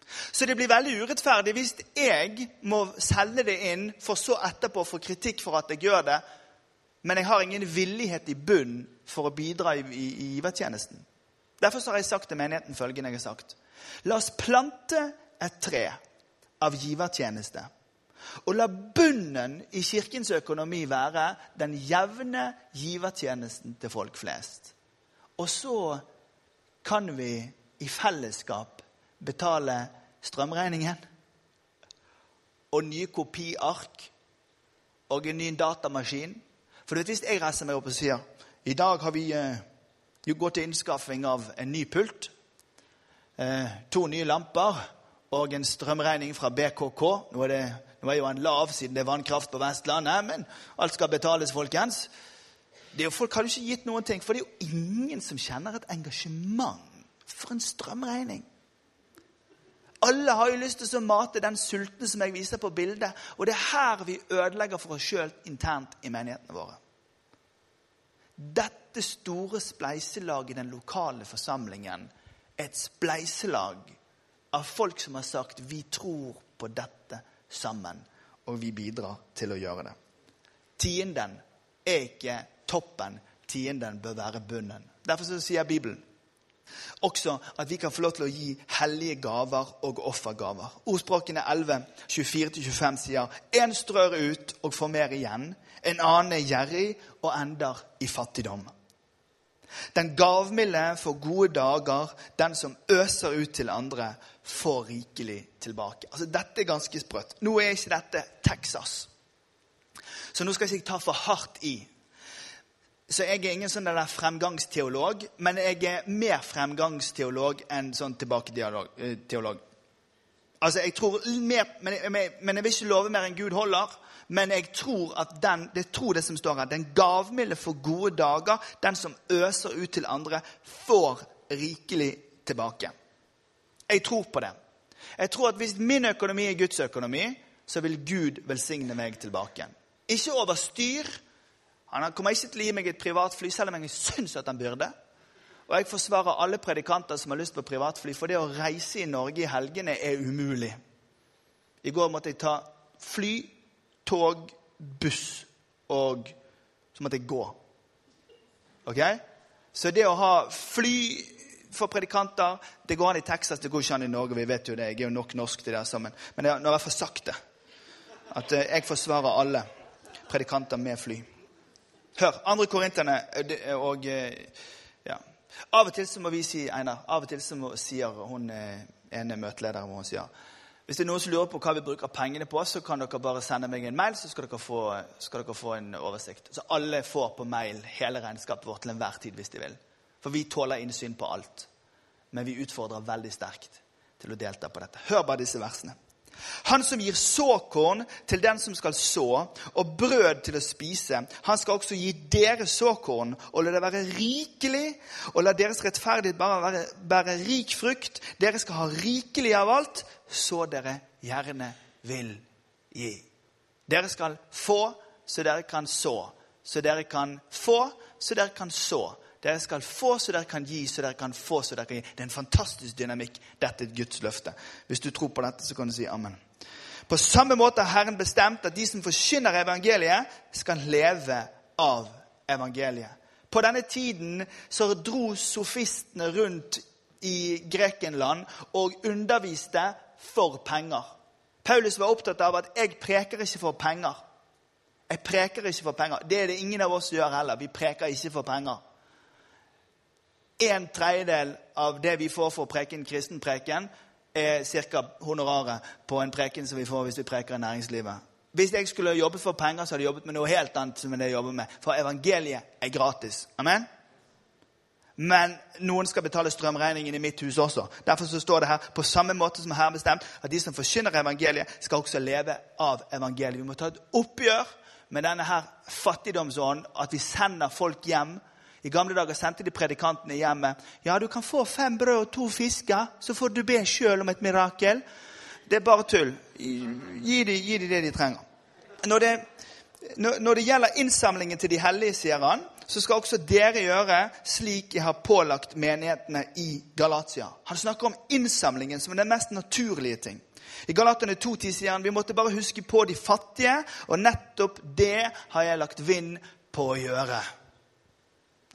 Så det blir veldig urettferdig hvis jeg må selge det inn, for så etterpå å få kritikk for at jeg gjør det, men jeg har ingen villighet i bunn for å bidra i, i, i givertjenesten. Derfor har jeg sagt til menigheten følgende jeg har sagt. La oss plante et tre av givertjeneste. Og la bunnen i kirkens økonomi være den jevne givertjenesten til folk flest. Og så kan vi i fellesskap betale strømregningen og nye kopiark og en ny datamaskin. For hvis jeg reiser meg opp og sier i dag har vi eh, gått til innskaffing av en ny pult, eh, to nye lamper og en strømregning fra BKK Nå er, det, nå er jo han lav siden det er vannkraft på Vestlandet, men alt skal betales, folkens. Det er jo, folk har jo ikke gitt noen ting, for det er jo ingen som kjenner et engasjement for en strømregning. Alle har jo lyst til å mate den sultne som jeg viser på bildet. Og det er her vi ødelegger for oss sjøl internt i menighetene våre. Dette store spleiselaget i den lokale forsamlingen er et spleiselag av folk som har sagt vi tror på dette sammen, og vi bidrar til å gjøre det. Tienden er ikke toppen, tienden bør være bunnen. Derfor sier Bibelen også at vi kan få lov til å gi hellige gaver og offergaver. Ordspråkene 11, 24-25 sier en strør ut og får mer igjen. En annen er gjerrig og ender i fattigdom. Den gavmilde får gode dager. Den som øser ut til andre, får rikelig tilbake. Altså, Dette er ganske sprøtt. Nå er ikke dette Texas. Så nå skal jeg ikke ta for hardt i. Så jeg er ingen sånn der fremgangsteolog, men jeg er mer fremgangsteolog enn sånn tilbaketeolog. Eh, altså, jeg tror mer, men jeg, men jeg vil ikke love mer enn Gud holder. Men jeg tror at den, det tror det som står her, den gavmilde får gode dager. Den som øser ut til andre, får rikelig tilbake. Jeg tror på det. Jeg tror at hvis min økonomi er Guds økonomi, så vil Gud velsigne meg tilbake. Ikke over styr, han kommer ikke til å gi meg et privatfly, selv om jeg syns at han burde. Og jeg forsvarer alle predikanter som har lyst på privatfly, for det å reise i Norge i helgene er umulig. I går måtte jeg ta fly, tog, buss, og så måtte jeg gå. Ok? Så det å ha fly for predikanter Det går an i Texas, det går ikke an i Norge. Vi vet jo det. Jeg er jo nok norsk til det sammen. Men jeg har i hvert fall sagt det. At eh, jeg forsvarer alle predikanter med fly. Hør, andre korinterne eh, og eh, ja. Av og til så må vi si Einar, av og til så må, sier hun ene møtelederen hun sier, hvis det er noen som lurer på hva vi bruker pengene på, så kan dere bare sende meg en mail, så skal dere få, skal dere få en oversikt. Så alle får på mail hele regnskapet vårt til enhver tid hvis de vil. For vi tåler innsyn på alt. Men vi utfordrer veldig sterkt til å delta på dette. Hør bare disse versene. Han som gir såkorn til den som skal så, og brød til å spise, han skal også gi dere såkorn og la det være rikelig, og la deres rettferdighet bare være, bære rik frukt. Dere skal ha rikelig av alt, så dere gjerne vil gi. Dere skal få, så dere kan så. Så dere kan få, så dere kan så. Dere skal få så dere kan gi, så dere kan få så dere kan gi. Det er en fantastisk dynamikk. Dette er et Guds løfte. Hvis du tror på dette, så kan du si amen. På samme måte har Herren bestemt at de som forkynner evangeliet, skal leve av evangeliet. På denne tiden så dro sofistene rundt i Grekenland og underviste for penger. Paulus var opptatt av at 'jeg preker ikke for penger'. Jeg preker ikke for penger. Det er det ingen av oss som gjør heller. Vi preker ikke for penger. En tredjedel av det vi får for preken, preke kristen preken, er ca. honoraret på en preken som vi får hvis vi preker i næringslivet. Hvis jeg skulle jobbet for penger, så hadde jeg jobbet med noe helt annet. som jeg jobber med. For evangeliet er gratis. Amen? Men noen skal betale strømregningen i mitt hus også. Derfor så står det her på samme måte som her bestemt, at de som forkynner evangeliet, skal også leve av evangeliet. Vi må ta et oppgjør med denne her fattigdomsånden, at vi sender folk hjem. I gamle dager sendte de predikantene hjemme. Ja, du kan få fem brød og to fisker, så får du be sjøl om et mirakel. Det er bare tull. Gi dem det de trenger. Når det, når det gjelder innsamlingen til de hellige, sier han, så skal også dere gjøre slik jeg har pålagt menighetene i Galatia. Han snakker om innsamlingen som den mest naturlige ting. I Galaterne 2.10 sier han vi måtte bare huske på de fattige, og nettopp det har jeg lagt vind på å gjøre.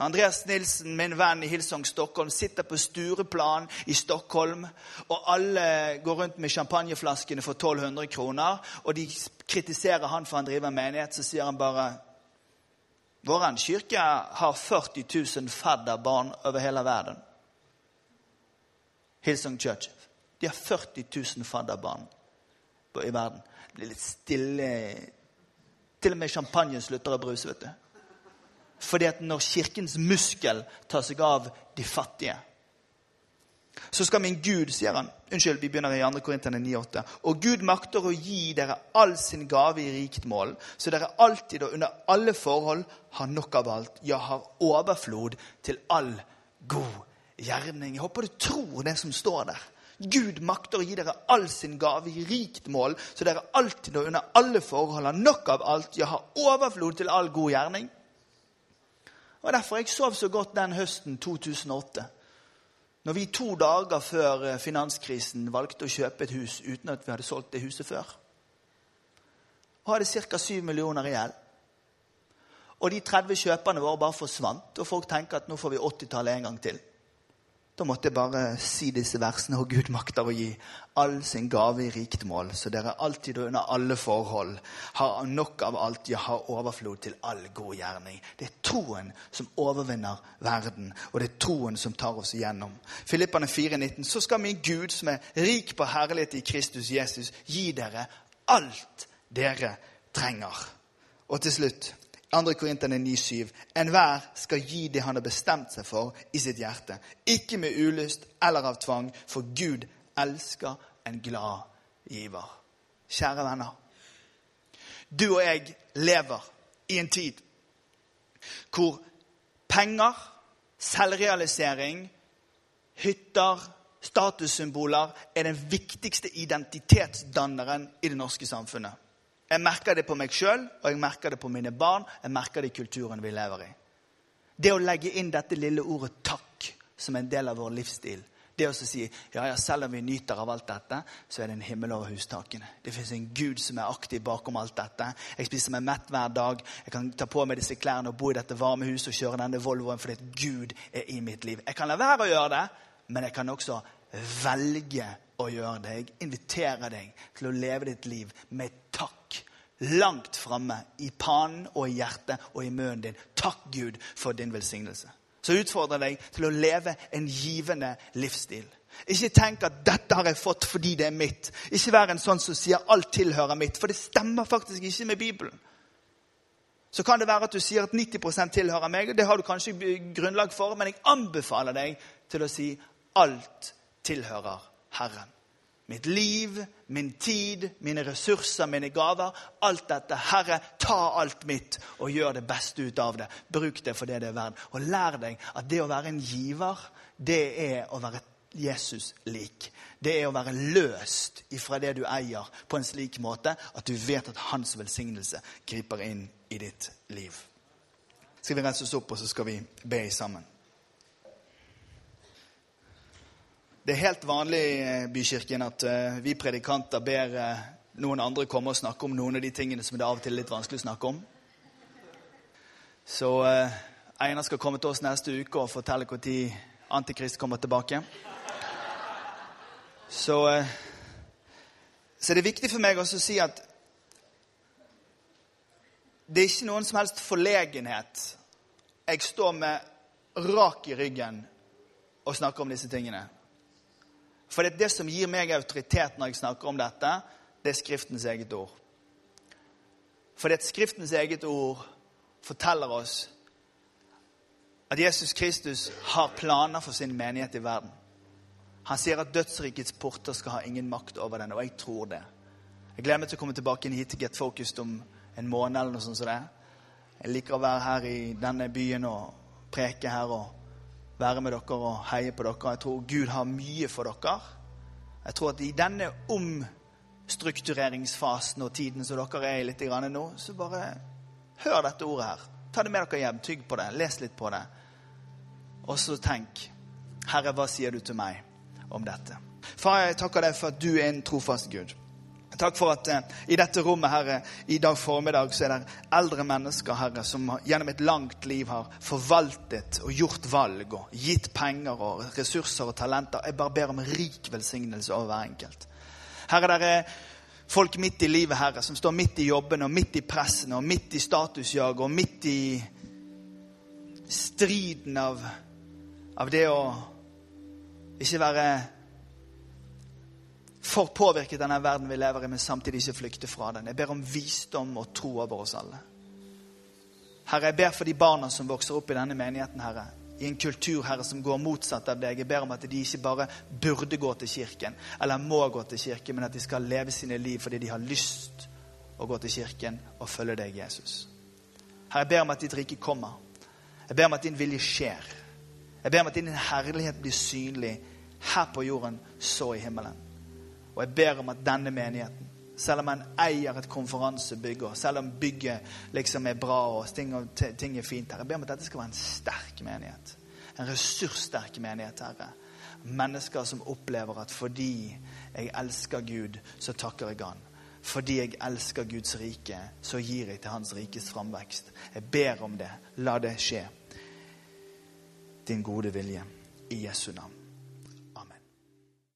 Andreas Nilsen, min venn i Hillsong Stockholm, sitter på Stureplan i Stockholm. Og alle går rundt med champagneflaskene for 1200 kroner. Og de kritiserer han for han driver menighet. Så sier han bare Vår kirke har 40 000 fadderbarn over hele verden. Hillsong Church. De har 40 000 fadderbarn i verden. Det blir litt stille Til og med champagnen slutter å bruse. vet du. Fordi at når Kirkens muskel tar seg av de fattige, så skal min Gud, sier han Unnskyld, vi begynner i 2. Korintene 9,8. Og Gud makter å gi dere all sin gave i rikt mål, så dere alltid og under alle forhold har nok av alt, ja, har overflod til all god gjerning. Jeg håper du tror det som står der. Gud makter å gi dere all sin gave i rikt mål, så dere alltid og under alle forhold har nok av alt, ja, har overflod til all god gjerning. Og derfor jeg sov så godt den høsten 2008. Når vi to dager før eh, finanskrisen valgte å kjøpe et hus uten at vi hadde solgt det huset før. Og hadde ca. 7 millioner i gjeld. Og de 30 kjøperne våre bare forsvant, og folk tenker at nå får vi 80-tallet en gang til. Da måtte jeg bare si disse versene, og Gud makter å gi all sin gave i rikt mål, så dere alltid og under alle forhold har nok av alt, ja, har overflod til all god gjerning. Det er troen som overvinner verden, og det er troen som tar oss igjennom. Filippane 4,19. Så skal min Gud, som er rik på herlighet i Kristus Jesus, gi dere alt dere trenger. Og til slutt 2. Korinterne 9,7.: Enhver skal gi det han har bestemt seg for i sitt hjerte. Ikke med ulyst eller av tvang, for Gud elsker en glad giver. Kjære venner. Du og jeg lever i en tid hvor penger, selvrealisering, hytter, statussymboler er den viktigste identitetsdanneren i det norske samfunnet. Jeg merker det på meg sjøl, og jeg merker det på mine barn. Jeg merker det i kulturen vi lever i. Det å legge inn dette lille ordet 'takk' som en del av vår livsstil. Det å si ja, ja, selv om vi nyter av alt dette, så er det en himmel over hustakene. Det fins en Gud som er aktiv bakom alt dette. Jeg spiser meg mett hver dag. Jeg kan ta på meg disse klærne og bo i dette varme huset og kjøre denne Volvoen fordi Gud er i mitt liv. Jeg kan la være å gjøre det, men jeg kan også velge å gjøre det. Jeg inviterer deg til å leve ditt liv med takk langt framme i pannen og i hjertet og i munnen din. Takk, Gud, for din velsignelse. Så utfordrer jeg deg til å leve en givende livsstil. Ikke tenk at 'dette har jeg fått fordi det er mitt'. Ikke vær en sånn som sier 'alt tilhører mitt', for det stemmer faktisk ikke med Bibelen. Så kan det være at du sier at 90 tilhører meg, og det har du kanskje grunnlag for, men jeg anbefaler deg til å si 'alt tilhører Herren'. Mitt liv, min tid, mine ressurser, mine gaver. Alt dette. Herre, ta alt mitt og gjør det beste ut av det. Bruk det for det det er verdt. Og lær deg at det å være en giver, det er å være Jesus lik. Det er å være løst ifra det du eier, på en slik måte at du vet at hans velsignelse griper inn i ditt liv. Skal vi reise oss opp, og så skal vi be sammen. Det er helt vanlig i eh, Bykirken at eh, vi predikanter ber eh, noen andre komme og snakke om noen av de tingene som det av og til er litt vanskelig å snakke om. Så Einar skal komme til oss neste uke og fortelle når Antikrist kommer tilbake. Så, så det er viktig for meg også å si at det er ikke noen som helst forlegenhet. Jeg står med rak i ryggen og snakker om disse tingene. For det, er det som gir meg autoritet når jeg snakker om dette, det er Skriftens eget ord. For det er Skriftens eget ord forteller oss at Jesus Kristus har planer for sin menighet i verden. Han sier at dødsrikets porter skal ha ingen makt over den, og jeg tror det. Jeg gleder meg til å komme tilbake inn hit til Get Focused om en måned. eller noe sånt som det. Jeg liker å være her i denne byen og preke her og være med dere og heie på dere. Jeg tror Gud har mye for dere. Jeg tror at i denne omstruktureringsfasen og tiden som dere er i litt nå, så bare hør dette ordet her. Ta det med dere hjem. Tygg på det. Les litt på det. Og så tenk Herre, hva sier du til meg om dette? Far, jeg takker deg for at du er en trofast Gud. Takk for at eh, i dette rommet Herre, i dag formiddag så er det eldre mennesker Herre, som gjennom et langt liv har forvaltet og gjort valg og gitt penger og ressurser og talenter. Jeg bare ber om rik velsignelse over hver enkelt. Herre, der er folk midt i livet, Herre, som står midt i jobben og midt i pressen og midt i statusjaget og midt i striden av, av det å ikke være for påvirket denne verden vi lever i, men samtidig ikke flykte fra den. Jeg ber om visdom og tro over oss alle. Herre, jeg ber for de barna som vokser opp i denne menigheten, Herre. I en kultur herre, som går motsatt av deg. Jeg ber om at de ikke bare burde gå til kirken, eller må gå til kirken, men at de skal leve sine liv fordi de har lyst å gå til kirken og følge deg, Jesus. Herre, jeg ber om at ditt rike kommer. Jeg ber om at din vilje skjer. Jeg ber om at din herlighet blir synlig her på jorden, så i himmelen. Og jeg ber om at denne menigheten, selv om en eier et konferansebygg, og selv om bygget liksom er bra og ting, ting er fint her, jeg ber om at dette skal være en sterk menighet. En ressurssterk menighet, Herre. Mennesker som opplever at fordi jeg elsker Gud, så takker jeg Han. Fordi jeg elsker Guds rike, så gir jeg til Hans rikes framvekst. Jeg ber om det. La det skje. Din gode vilje. I Jesu navn.